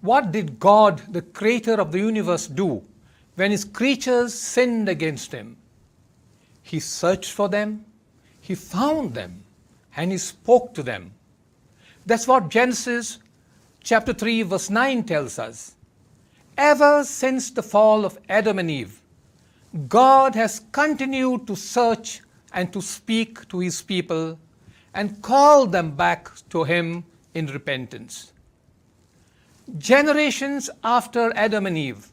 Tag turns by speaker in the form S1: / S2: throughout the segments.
S1: what did God, the creator of the universe, do when his creatures sinned against him? He searched for them, he found them, and he spoke to them. That's what Genesis chapter 3, verse 9 tells us. Ever since the fall of Adam and Eve, God has continued to search and to speak to his people and call them back to Him in repentance. Generations after Adam and Eve,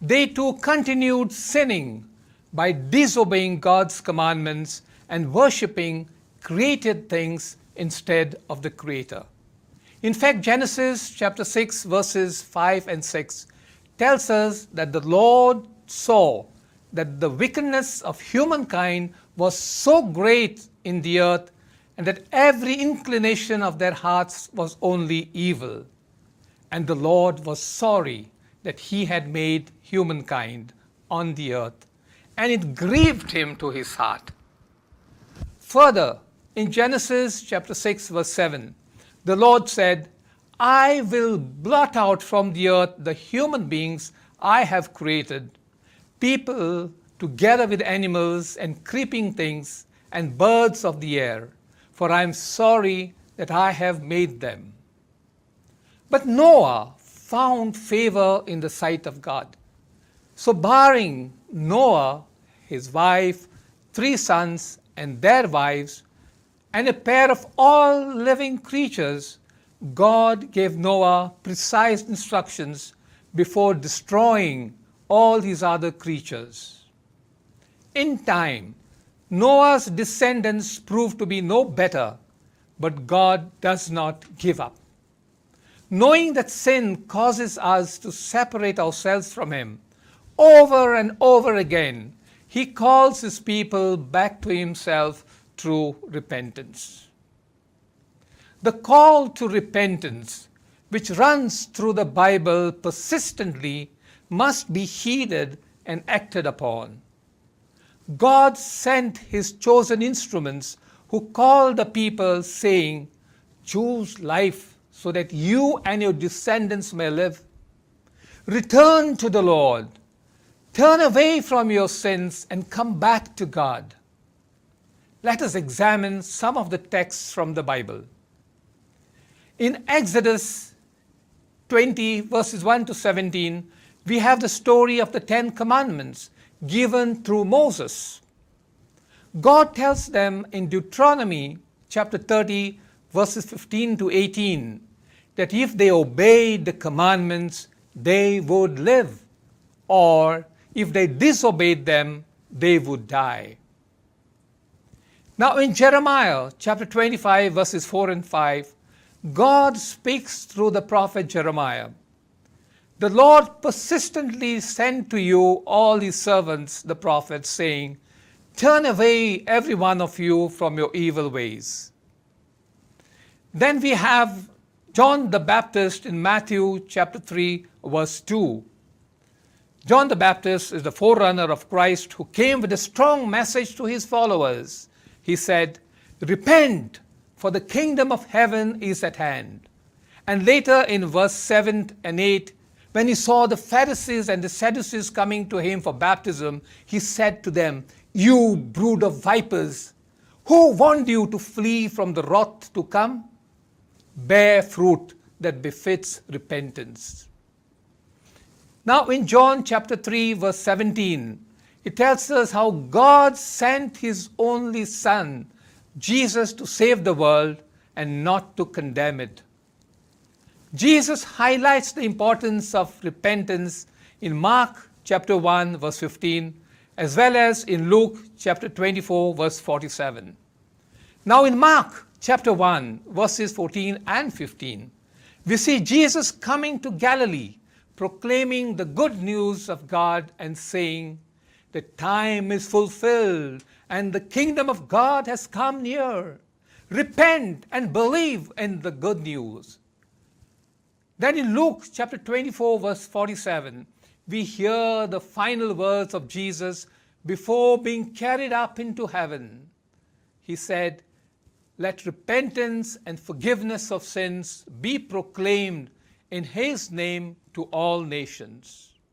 S1: they too continued sinning by disobeying God's commandments and worshipping created things instead of the Creator. In fact, Genesis chapter 6, verses 5 and 6 tells us that the Lord saw that the wickedness of humankind was so great in the earth and that every inclination of their hearts was only evil. And the Lord was sorry that He had made humankind on the earth, and it grieved Him to His heart. Further, in Genesis chapter 6, verse 7, the Lord said, I will blot out from the earth the human beings I have created, people together with animals and creeping things and birds of the air. for I am sorry that I have made them. But Noah found favor in the sight of God. So barring Noah, his wife, 3 sons and their wives, and a pair of all living creatures, God gave Noah precise instructions before destroying all these other creatures. In time, Noah's descendants proved to be no better, but God does not give up. Knowing that sin causes us to separate ourselves from Him, over and over again, He calls His people back to Himself through repentance. The call to repentance, which runs through the Bible persistently, must be heeded and acted upon. God sent his chosen instruments who called the people, saying, "Choose life so that you and your descendants may live. Return to the Lord. Turn away from your sins and come back to God." Let us examine some of the texts from the Bible. In Exodus 20, verses 1 to 17, we have the story of the Ten Commandments, given through Moses. God tells them in Deuteronomy chapter 30, verses 15 to 18, that if they obeyed the commandments, they would live, or if they disobeyed them, they would die. Now, in Jeremiah chapter 25, verses 4 and 5, God speaks through the prophet Jeremiah. The Lord persistently sent to you all his servants, the prophets, saying, Turn away every one of you from your evil ways. Then we have John the Baptist in Matthew chapter 3, verse 2. John the Baptist is the forerunner of Christ who came with a strong message to his followers. He said, Repent, for the kingdom of heaven is at hand. And later in verse 7 and 8, When he saw the Pharisees and the Sadducees coming to him for baptism, he said to them, "You brood of vipers, who warned you to flee from the wrath to come? Bear fruit that befits repentance." Now in John chapter 3 verse 17, it tells us how God sent his only son, Jesus, to save the world and not to condemn it. Jesus highlights the importance of repentance in Mark chapter 1, verse 15, as well as in Luke chapter 24, verse 47. Now, in Mark chapter 1, verses 14 and 15, we see Jesus coming to Galilee, proclaiming the good news of God and saying, The time is fulfilled and the kingdom of God has come near. Repent and believe in the good news. Then in Luke chapter 24, verse 47, we hear the final words of Jesus before being carried up into heaven. He said, Let repentance and forgiveness of sins be proclaimed in His name to all nations.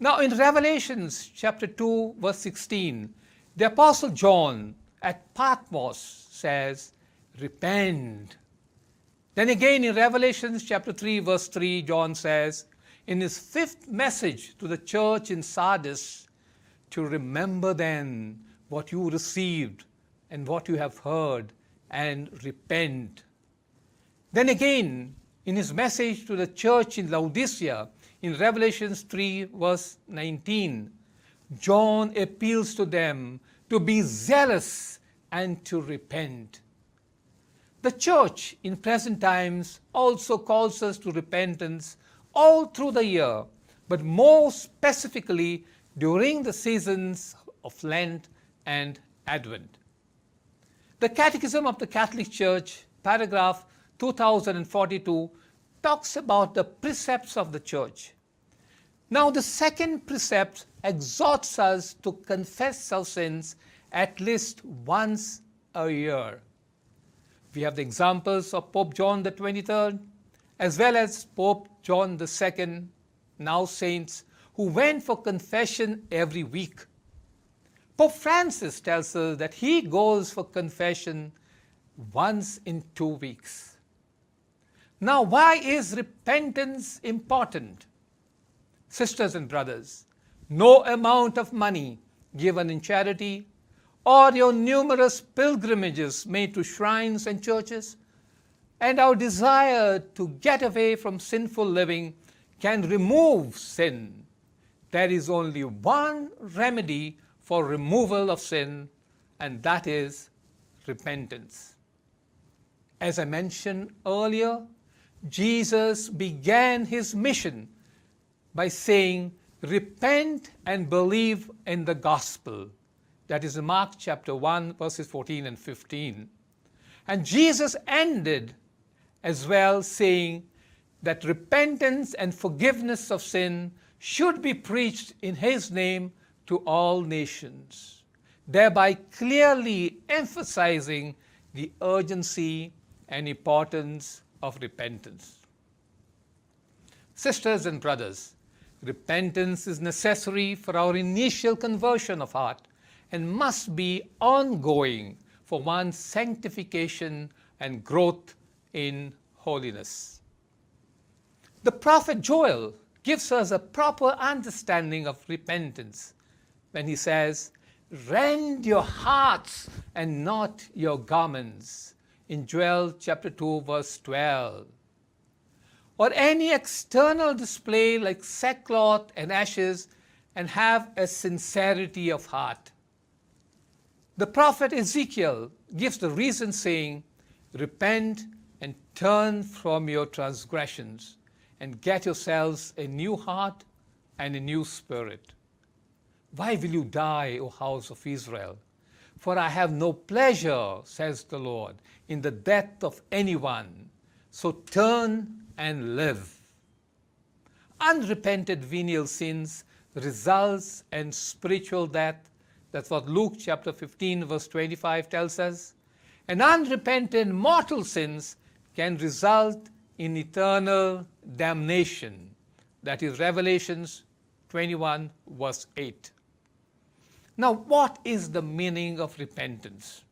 S1: Now in Revelations chapter two verse sixteen the apostle John at Patmos says repent Then again, in Revelation chapter 3, verse 3, John says, in his fifth message to the church in Sardis, to remember then what you received and what you have heard and repent. Then again, in his message to the church in Laodicea, in Revelation 3, verse 19, John appeals to them to be zealous and to repent. The church in present times also calls us to repentance all through the year, but more specifically during the seasons of Lent and Advent. The Catechism of the Catholic Church, paragraph 2042, talks about the precepts of the church. Now, the second precept exhorts us to confess our sins at least once a year. We have the examples of Pope John the 23rd, as well as Pope John the Second, now saints, who went for confession every week. Pope Francis tells us that he goes for confession once in two weeks. Now, why is repentance important? Sisters and brothers, no amount of money given in charity or your numerous pilgrimages made to shrines and churches, and our desire to get away from sinful living can remove sin, there is only one remedy for removal of sin, and that is repentance. As I mentioned earlier, Jesus began his mission by saying, Repent and believe in the gospel. that is in mark chapter 1 verses 14 and 15 and jesus ended as well saying that repentance and forgiveness of sin should be preached in his name to all nations thereby clearly emphasizing the urgency and importance of repentance sisters and brothers repentance is necessary for our initial conversion of heart and must be ongoing for one's sanctification and growth in holiness. The prophet Joel gives us a proper understanding of repentance when he says, Rend your hearts and not your garments. In Joel chapter 2, verse 12. Or any external display like sackcloth and ashes, and have a sincerity of heart. The prophet Ezekiel gives the reason saying, Repent and turn from your transgressions and get yourselves a new heart and a new spirit. Why will you die, O house of Israel? For I have no pleasure, says the Lord, in the death of anyone. So turn and live. Unrepented venial sins, results, and spiritual death That's what Luke chapter 15, verse 25 tells us. And unrepentant mortal sins can result in eternal damnation. That is Revelations 21, verse 8. Now, what is the meaning of repentance?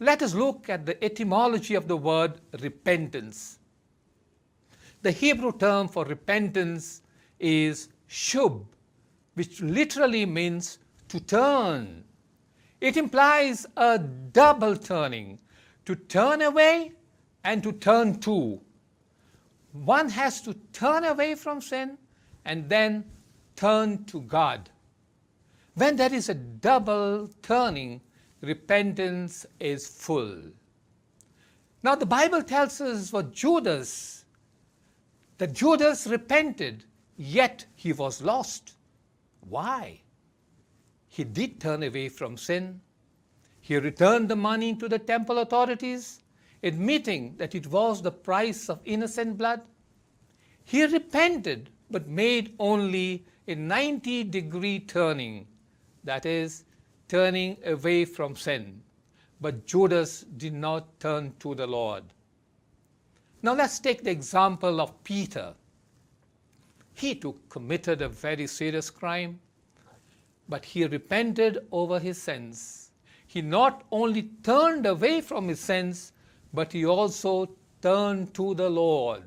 S1: Let us look at the etymology of the word repentance. The Hebrew term for repentance is shub, which literally means to turn. It implies a double turning to turn away and to turn to. One has to turn away from sin and then turn to God. When there is a double turning, repentance is full. Now, the Bible tells us for Judas that Judas repented, yet he was lost. Why? he did turn away from sin. He returned the money to the temple authorities, admitting that it was the price of innocent blood. He repented but made only a 90 degree turning, that is, turning away from sin. But Judas did not turn to the Lord. Now let's take the example of Peter. He too committed a very serious crime. But he repented over his sins. He not only turned away from his sins, but he also turned to the Lord.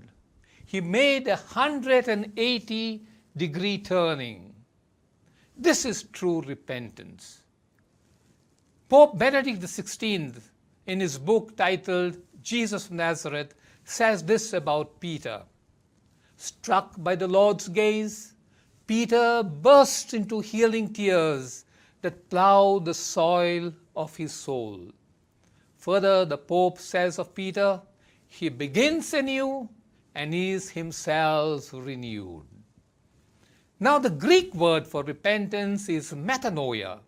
S1: He made a 180-degree turning. This is true repentance. Pope Benedict XVI, in his book titled Jesus of Nazareth, says this about Peter. Struck by the Lord's gaze, Peter burst into healing tears that plow the soil of his soul. Further, the Pope says of Peter, he begins anew and is himself renewed. Now, the Greek word for repentance is metanoia.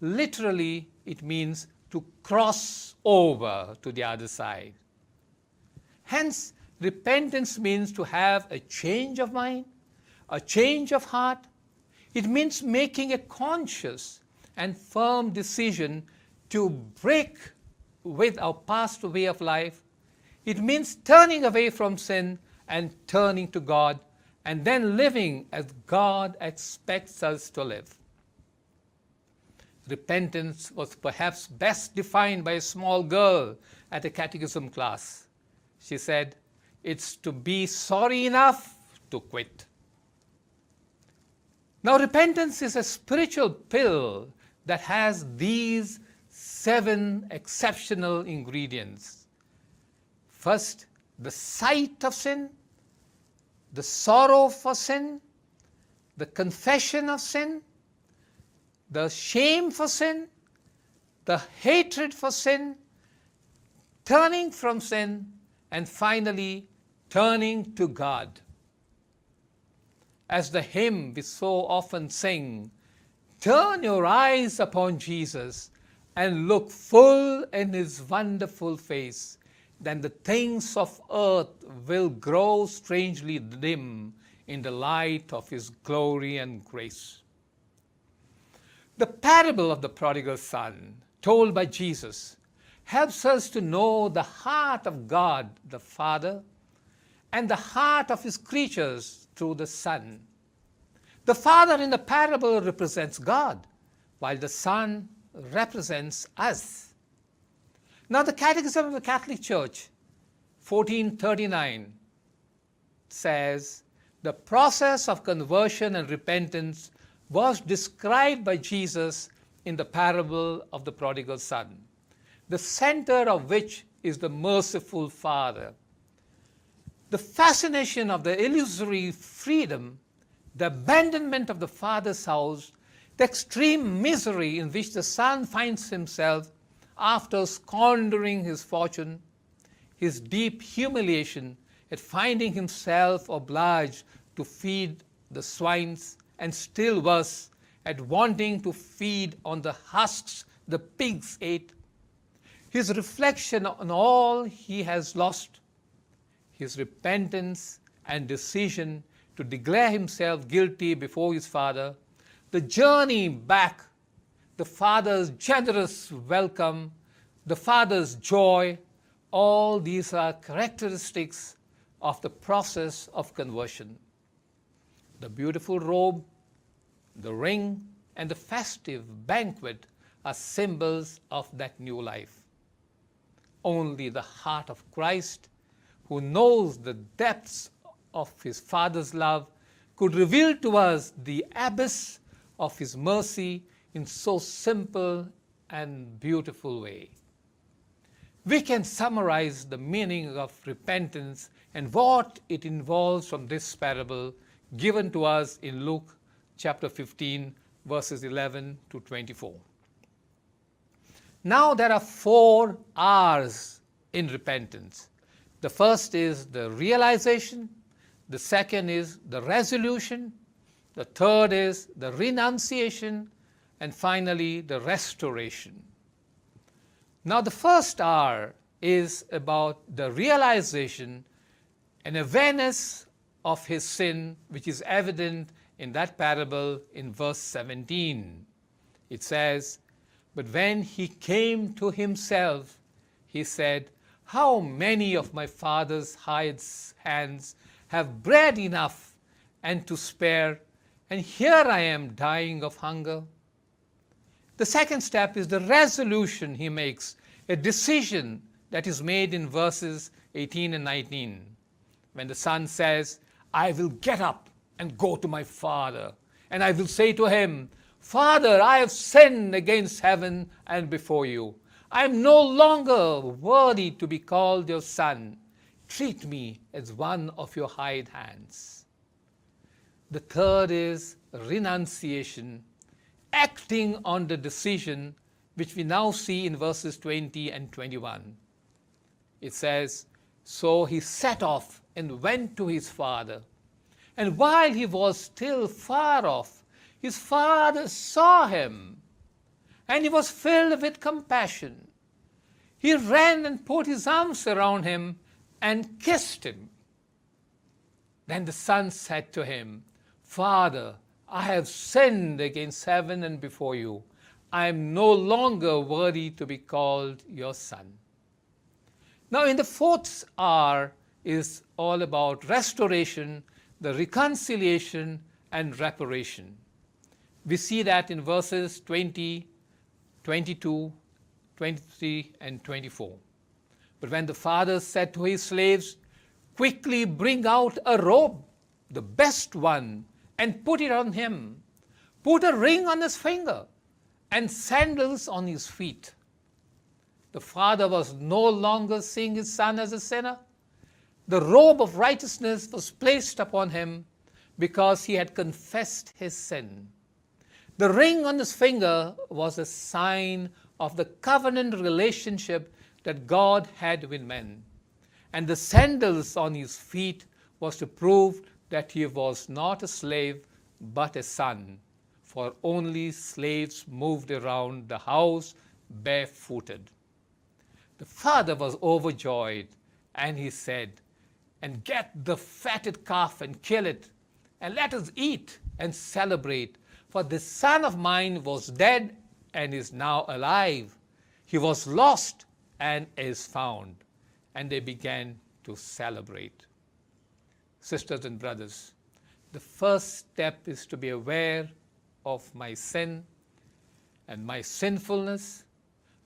S1: Literally, it means to cross over to the other side. Hence, repentance means to have a change of mind, A change of heart, it means making a conscious and firm decision to break with our past way of life. It means turning away from sin and turning to God, and then living as God expects us to live. Repentance was perhaps best defined by a small girl at a catechism class. She said, "It's to be sorry enough to quit." Now, repentance is a spiritual pill that has these seven exceptional ingredients. First, the sight of sin, the sorrow for sin, the confession of sin, the shame for sin, the hatred for sin, turning from sin, and finally, turning to God. as the hymn we so often sing Turn your eyes upon Jesus and look full in his wonderful face, then the things of earth will grow strangely dim in the light of his glory and grace. The parable of the prodigal son, told by Jesus, helps us to know the heart of God the Father and the heart of his creatures, through the Son. The Father in the parable represents God, while the Son represents us. Now, the Catechism of the Catholic Church, 1439, says the process of conversion and repentance was described by Jesus in the parable of the prodigal son, the center of which is the merciful Father. The fascination of the illusory freedom, the abandonment of the father's house, the extreme misery in which the son finds himself after squandering his fortune, his deep humiliation at finding himself obliged to feed the swines, and still worse, at wanting to feed on the husks the pigs ate, his reflection on all he has lost. his repentance and decision to declare himself guilty before his father, the journey back, the father's generous welcome, the father's joy, all these are characteristics of the process of conversion. The beautiful robe, the ring, and the festive banquet are symbols of that new life. Only the heart of Christ. who knows the depths of his father's love could reveal to us the abyss of his mercy in so simple and beautiful way we can summarize the meaning of repentance and what it involves from this parable given to us in luke chapter 15 verses 11 to 24 now there are four r's in repentance The first is the realization, the second is the resolution, the third is the renunciation, and finally the restoration. Now the first R is about the realization and awareness of his sin, which is evident in that parable in verse 17. It says, "But when he came to himself, he said, how many of my father's hired hands have bread enough and to spare, and here I am dying of hunger? The second step is the resolution he makes, a decision that is made in verses 18 and 19. When the son says, I will get up and go to my father, and I will say to him, Father, I have sinned against heaven and before you. I am no longer worthy to be called your son. Treat me as one of your hired hands. The third is renunciation, acting on the decision which we now see in verses 20 and 21. It says, so he set off and went to his father. And while he was still far off, his father saw him, and he was filled with compassion. he ran and put his arms around him and kissed him. Then the son said to him, Father, I have sinned against heaven and before you. I am no longer worthy to be called your son. Now, in the fourth R, is all about restoration, the reconciliation, and reparation. We see that in verses 20, 22, 23 and 24. But when the father said to his slaves, Quickly bring out a robe, the best one, and put it on him, put a ring on his finger, and sandals on his feet. The father was no longer seeing his son as a sinner. The robe of righteousness was placed upon him because he had confessed his sin. The ring on his finger was a sign of the covenant relationship that God had with men. And the sandals on his feet was to prove that he was not a slave but a son, for only slaves moved around the house barefooted. The father was overjoyed and he said, And get the fatted calf and kill it, and let us eat and celebrate. for this son of mine was dead and is now alive. He was lost and is found. And they began to celebrate. Sisters and brothers, the first step is to be aware of my sin and my sinfulness.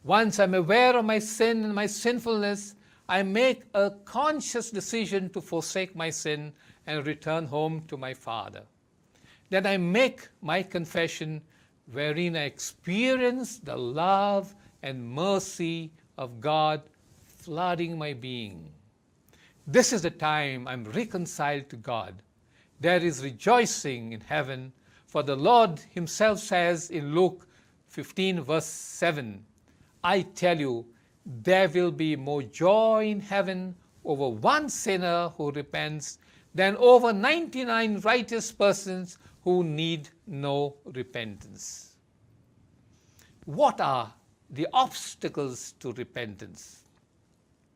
S1: Once I'm aware of my sin and my sinfulness, I make a conscious decision to forsake my sin and return home to my Father. that I make my confession wherein I experience the love and mercy of God flooding my being. This is the time I'm reconciled to God. There is rejoicing in heaven, for the Lord Himself says in Luke 15, verse 7 I tell you, there will be more joy in heaven over one sinner who repents than over 99 righteous persons who need no repentance. What are the obstacles to repentance?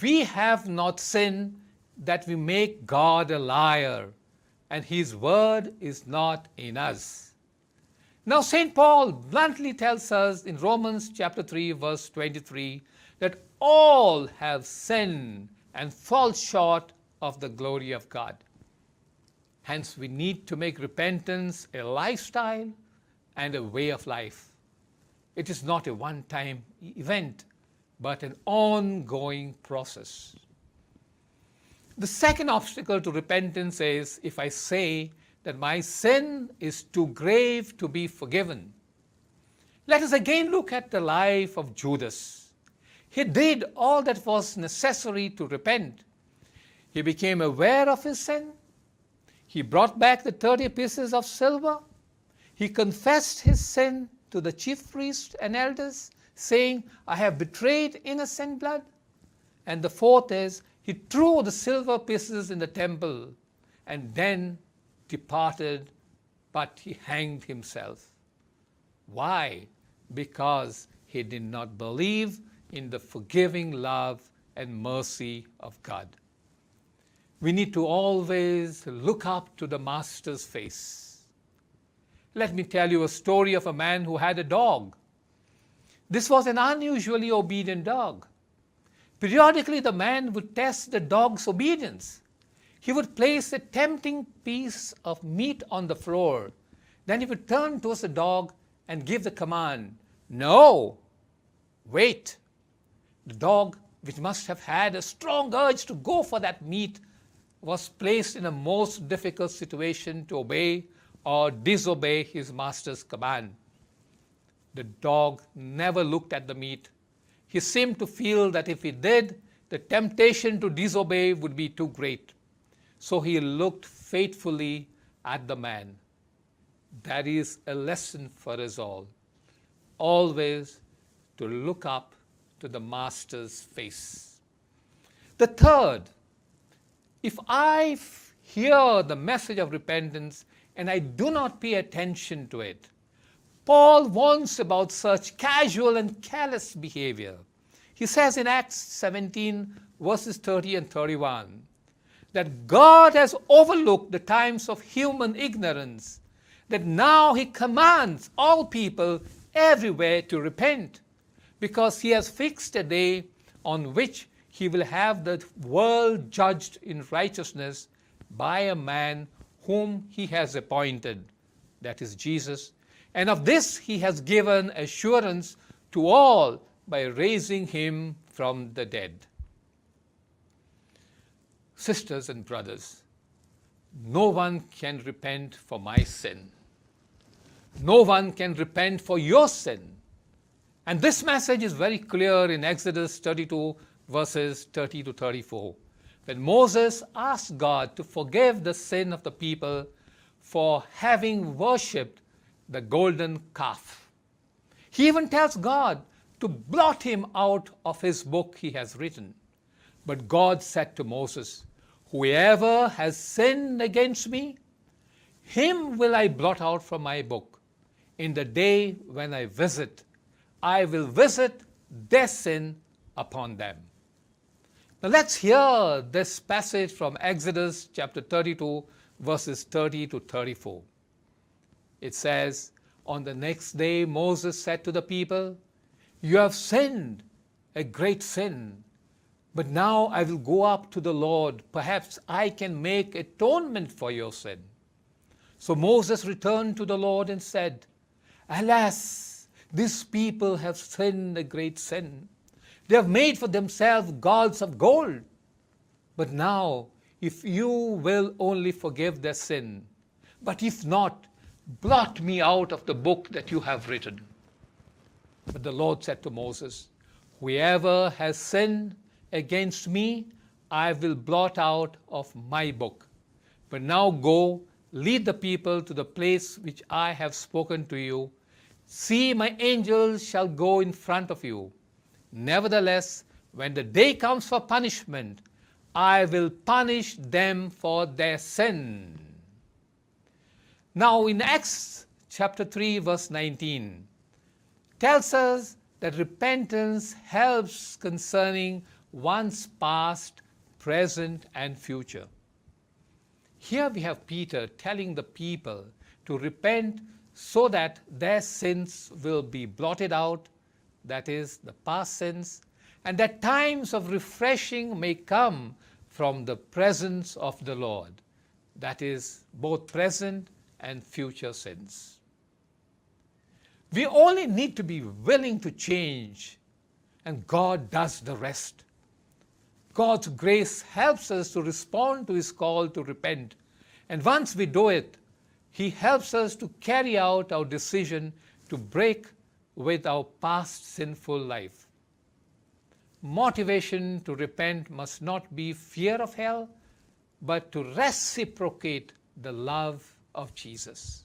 S1: We have not sinned that we make God a liar, and his word is not in us. Now, St. Paul bluntly tells us in Romans chapter 3, verse 23, that all have sinned and fall short of the glory of God. Hence, we need to make repentance a lifestyle and a way of life. It is not a one-time event, but an ongoing process. The second obstacle to repentance is, if I say that my sin is too grave to be forgiven. Let us again look at the life of Judas. He did all that was necessary to repent. He became aware of his sin. He brought back the 30 pieces of silver. He confessed his sin to the chief priests and elders, saying, I have betrayed innocent blood. And the fourth is, he threw the silver pieces in the temple and then departed, but he hanged himself. Why? Because he did not believe in the forgiving love and mercy of God. We need to always look up to the Master's face. let me tell you a story of a man who had a dog. This was an unusually obedient dog. Periodically, the man would test the dog's obedience. He would place a tempting piece of meat on the floor. Then he would turn towards the dog and give the command No, wait. The dog, which must have had a strong urge to go for that meat, was placed in a most difficult situation to obey or disobey his master's command. The dog never looked at the meat. He seemed to feel that if he did, the temptation to disobey would be too great. So he looked faithfully at the man. That is a lesson for us all. Always to look up to the master's face. The third, if I hear the message of repentance and I do not pay attention to it. Paul warns about such casual and careless behavior. He says in Acts 17, verses 30 and 31, that God has overlooked the times of human ignorance, that now he commands all people everywhere to repent, because he has fixed a day on which he will have the world judged in righteousness by a man whom he has appointed, that is Jesus. And of this he has given assurance to all by raising him from the dead. Sisters and brothers, no one can repent for my sin. No one can repent for your sin. And this message is very clear in Exodus 32, verses 30 to 34. when Moses asked God to forgive the sin of the people for having worshipped the golden calf. He even tells God to blot him out of his book he has written. But God said to Moses, Whoever has sinned against me, him will I blot out from my book. In the day when I visit, I will visit their sin upon them. Now let's hear this passage from Exodus chapter 32, verses 30 to 34. It says, On the next day Moses said to the people, You have sinned a great sin, but now I will go up to the Lord. Perhaps I can make atonement for your sin. So Moses returned to the Lord and said, Alas, these people have sinned a great sin. They have made for themselves gods of gold. But now, if you will only forgive their sin, but if not, blot me out of the book that you have written. But the Lord said to Moses, whoever has sinned against me, I will blot out of my book. But now go, lead the people to the place which I have spoken to you. See, my angels shall go in front of you. nevertheless when the day comes for punishment i will punish them for their sin now in acts chapter 3 verse 19 tells us that repentance helps concerning one's past present and future here we have peter telling the people to repent so that their sins will be blotted out that is, the past sense, and that times of refreshing may come from the presence of the Lord, that is, both present and future sense. We only need to be willing to change, and God does the rest. God's grace helps us to respond to His call to repent, and once we do it, He helps us to carry out our decision to break with our past sinful life. Motivation to repent must not be fear of hell, but to reciprocate the love of Jesus.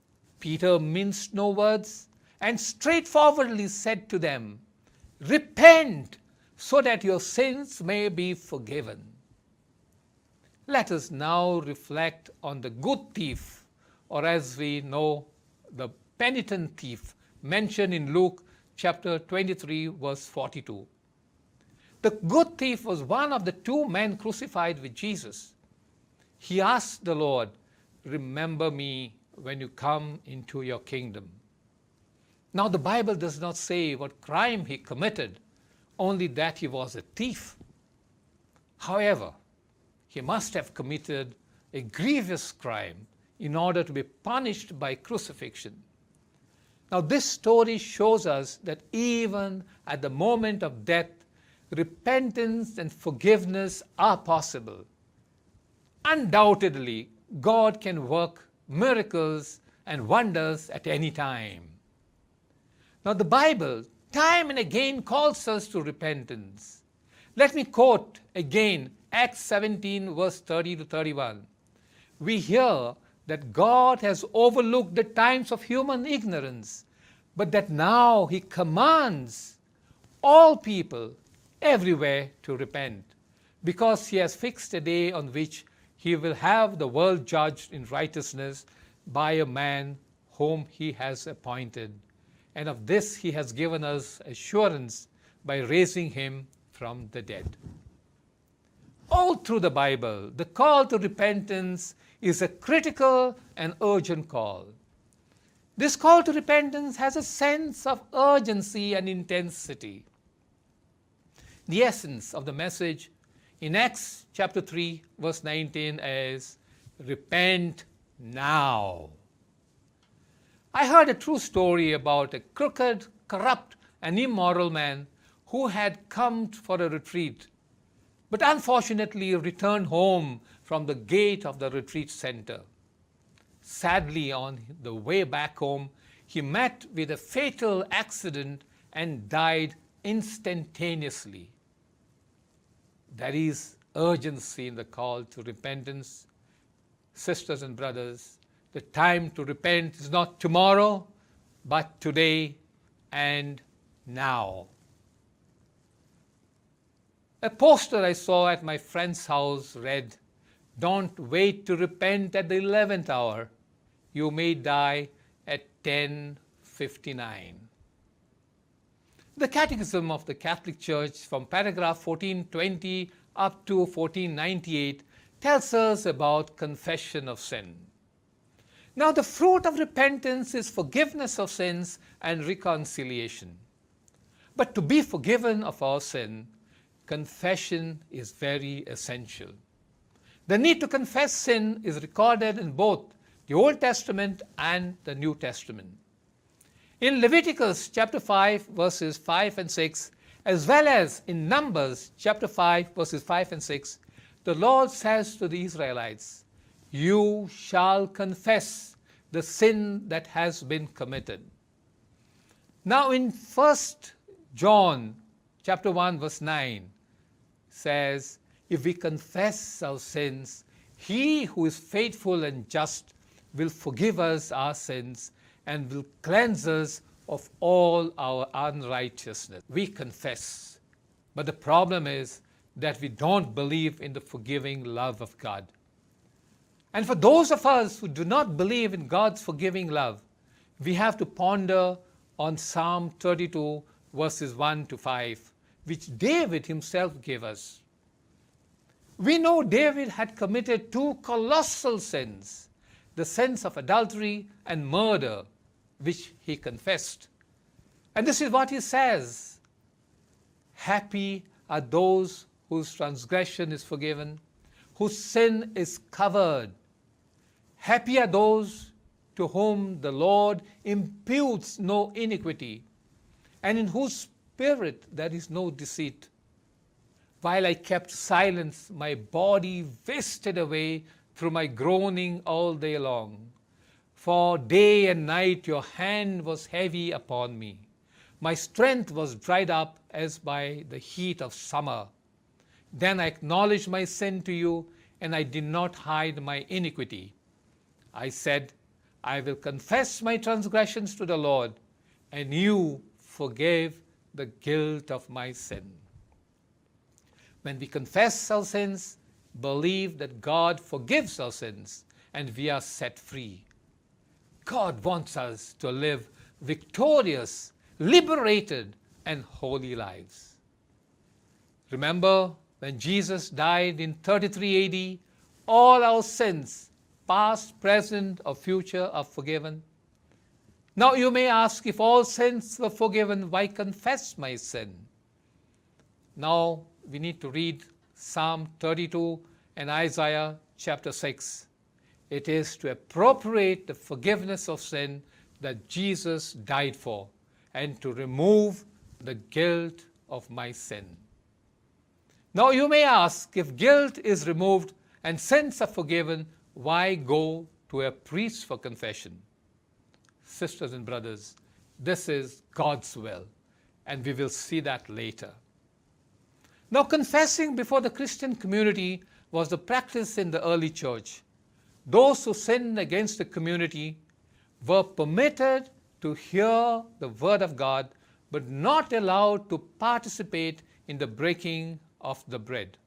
S1: Peter minced no words and straightforwardly said to them, Repent so that your sins may be forgiven. Let us now reflect on the good thief, or as we know, the penitent thief mentioned in Luke chapter 23, verse 42. The good thief was one of the two men crucified with Jesus. He asked the Lord, Remember me when you come into your kingdom. Now, the Bible does not say what crime he committed, only that he was a thief. However, he must have committed a grievous crime in order to be punished by crucifixion. Now, this story shows us that even at the moment of death, repentance and forgiveness are possible. Undoubtedly, God can work miracles and wonders at any time. Now, the Bible time and again calls us to repentance. Let me quote again Acts 17, verse 30 to 31. We hear that God has overlooked the times of human ignorance. but that now he commands all people everywhere to repent because he has fixed a day on which he will have the world judged in righteousness by a man whom he has appointed. And of this he has given us assurance by raising him from the dead. All through the Bible, the call to repentance is a critical and urgent call. This call to repentance has a sense of urgency and intensity. The essence of the message in Acts chapter 3, verse 19 is Repent now. I heard a true story about a crooked, corrupt, and immoral man who had come for a retreat, but unfortunately returned home from the gate of the retreat center. sadly on the way back home he met with a fatal accident and died instantaneously there is urgency in the call to repentance sisters and brothers the time to repent is not tomorrow but today and now a poster i saw at my friend's house read Don't wait to repent at the 11th hour. You may die at 10:59. The Catechism of the Catholic Church from paragraph 1420 up to 1498 tells us about confession of sin. Now the fruit of repentance is forgiveness of sins and reconciliation. But to be forgiven of our sin, confession is very essential. The need to confess sin is recorded in both the Old Testament and the New Testament. In Leviticus chapter 5 verses 5 and 6, as well as in Numbers chapter 5 verses 5 and 6, the Lord says to the Israelites, "You shall confess the sin that has been committed." Now in 1 John chapter 1 verse 9 says, if we confess our sins, He who is faithful and just will forgive us our sins and will cleanse us of all our unrighteousness. We confess. But the problem is that we don't believe in the forgiving love of God. And for those of us who do not believe in God's forgiving love, we have to ponder on Psalm 32, verses 1 to 5, which David himself gave us. We know David had committed two colossal sins the sins of adultery and murder, which he confessed. And this is what he says Happy are those whose transgression is forgiven, whose sin is covered. Happy are those to whom the Lord imputes no iniquity, and in whose spirit there is no deceit. While I kept silence, my body wasted away through my groaning all day long. For day and night your hand was heavy upon me. My strength was dried up as by the heat of summer. Then I acknowledged my sin to you, and I did not hide my iniquity. I said, I will confess my transgressions to the Lord, and you forgave the guilt of my sin. when we confess our sins, believe that God forgives our sins, and we are set free. God wants us to live victorious, liberated, and holy lives. Remember when Jesus died in 33 AD, all our sins, past, present, or future, are forgiven. Now you may ask if all sins were forgiven, why confess my sin? Now we need to read Psalm 32 and Isaiah chapter 6. It is to appropriate the forgiveness of sin that Jesus died for and to remove the guilt of my sin. Now you may ask, if guilt is removed and sins are forgiven, why go to a priest for confession? Sisters and brothers, this is God's will, and we will see that later. Now, confessing before the Christian community was the practice in the early church. Those who sinned against the community were permitted to hear the word of God, but not allowed to participate in the breaking of the bread,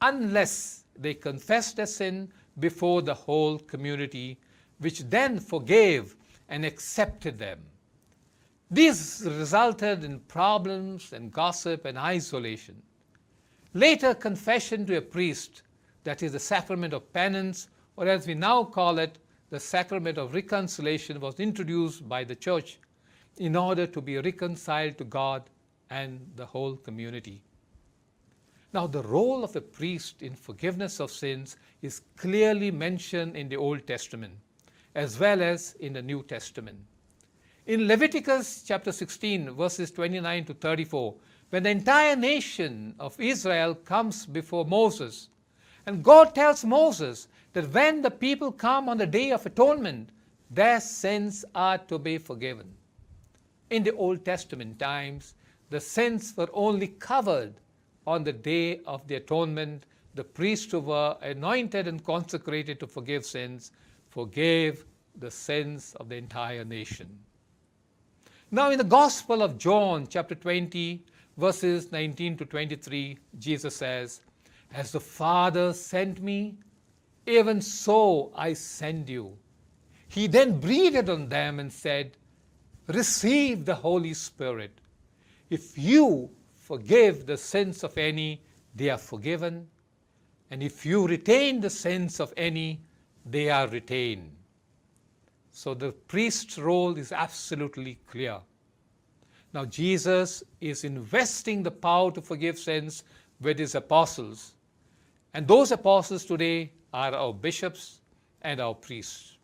S1: unless they confessed their sin before the whole community, which then forgave and accepted them. This resulted in problems and gossip and isolation. Later, confession to a priest, that is the sacrament of penance, or as we now call it, the sacrament of reconciliation, was introduced by the church in order to be reconciled to God and the whole community. Now, the role of a priest in forgiveness of sins is clearly mentioned in the Old Testament as well as in the New Testament. In Leviticus chapter 16, verses 29 to 34, when the entire nation of Israel comes before Moses, and God tells Moses that when the people come on the day of atonement, their sins are to be forgiven. In the Old Testament times, the sins were only covered on the day of the atonement. The priests who were anointed and consecrated to forgive sins forgave the sins of the entire nation. Now, in the Gospel of John, chapter 20, verses 19 to 23, Jesus says, As the Father sent me, even so I send you. He then breathed on them and said, Receive the Holy Spirit. If you forgive the sins of any, they are forgiven. And if you retain the sins of any, they are retained. So the priest's role is absolutely clear. Now Jesus is investing the power to forgive sins with his apostles. And those apostles today are our bishops and our priests.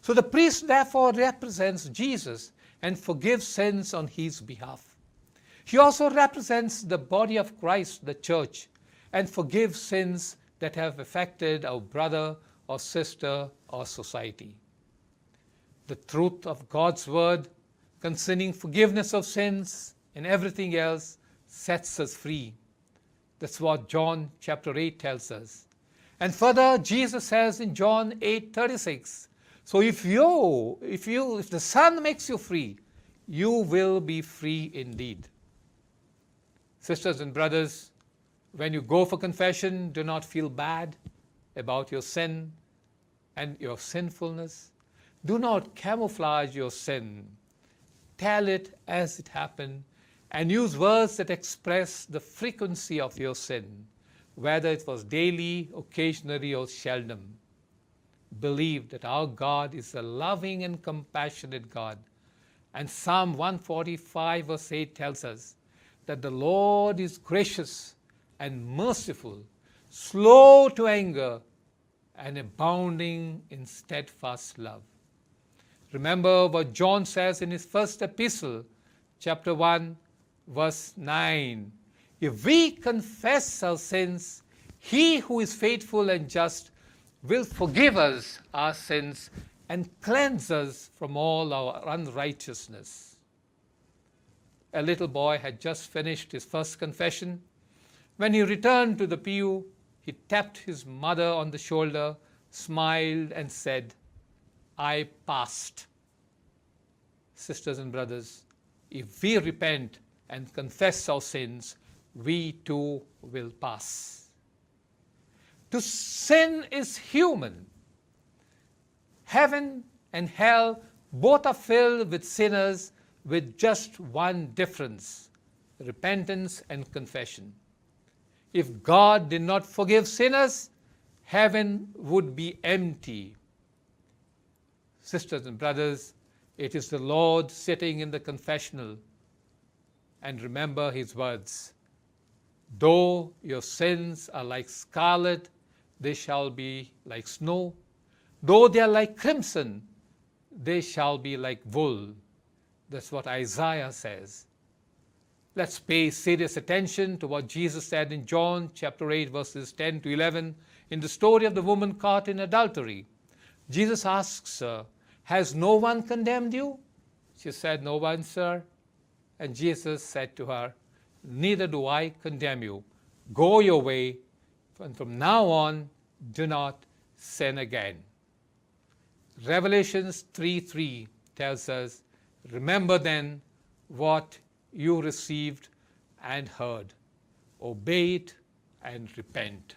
S1: So the priest therefore represents Jesus and forgives sins on his behalf. He also represents the body of Christ, the church, and forgives sins that have affected our brother or sister or society. the truth of God's word concerning forgiveness of sins and everything else sets us free. That's what John chapter 8 tells us. And further, Jesus says in John 8:36, so if the Son makes you free, you will be free indeed. Sisters and brothers, when you go for confession, do not feel bad about your sin and your sinfulness. Do not camouflage your sin. Tell it as it happened and use words that express the frequency of your sin, whether it was daily, occasionally, or seldom. Believe that our God is a loving and compassionate God. And Psalm 145, verse 8, tells us that the Lord is gracious and merciful, slow to anger, and abounding in steadfast love. Remember what John says in his first epistle, chapter 1, verse 9. If we confess our sins, he who is faithful and just will forgive us our sins and cleanse us from all our unrighteousness. A little boy had just finished his first confession. When he returned to the pew, he tapped his mother on the shoulder, smiled, and said, I passed. Sisters and brothers, if we repent and confess our sins, we too will pass. To sin is human. Heaven and hell both are filled with sinners with just one difference: repentance and confession. If God did not forgive sinners, heaven would be empty. sisters and brothers, it is the Lord sitting in the confessional. And remember his words Though your sins are like scarlet, they shall be like snow. Though they are like crimson, they shall be like wool. That's what Isaiah says. Let's pay serious attention to what Jesus said in John chapter 8, verses 10 to 11, in the story of the woman caught in adultery. Jesus asks her, uh, has no one condemned you? She said, No one, sir. And Jesus said to her, Neither do I condemn you. Go your way, and from now on, do not sin again. Revelations 3 3 tells us, Remember then what you received and heard. Obey it and repent.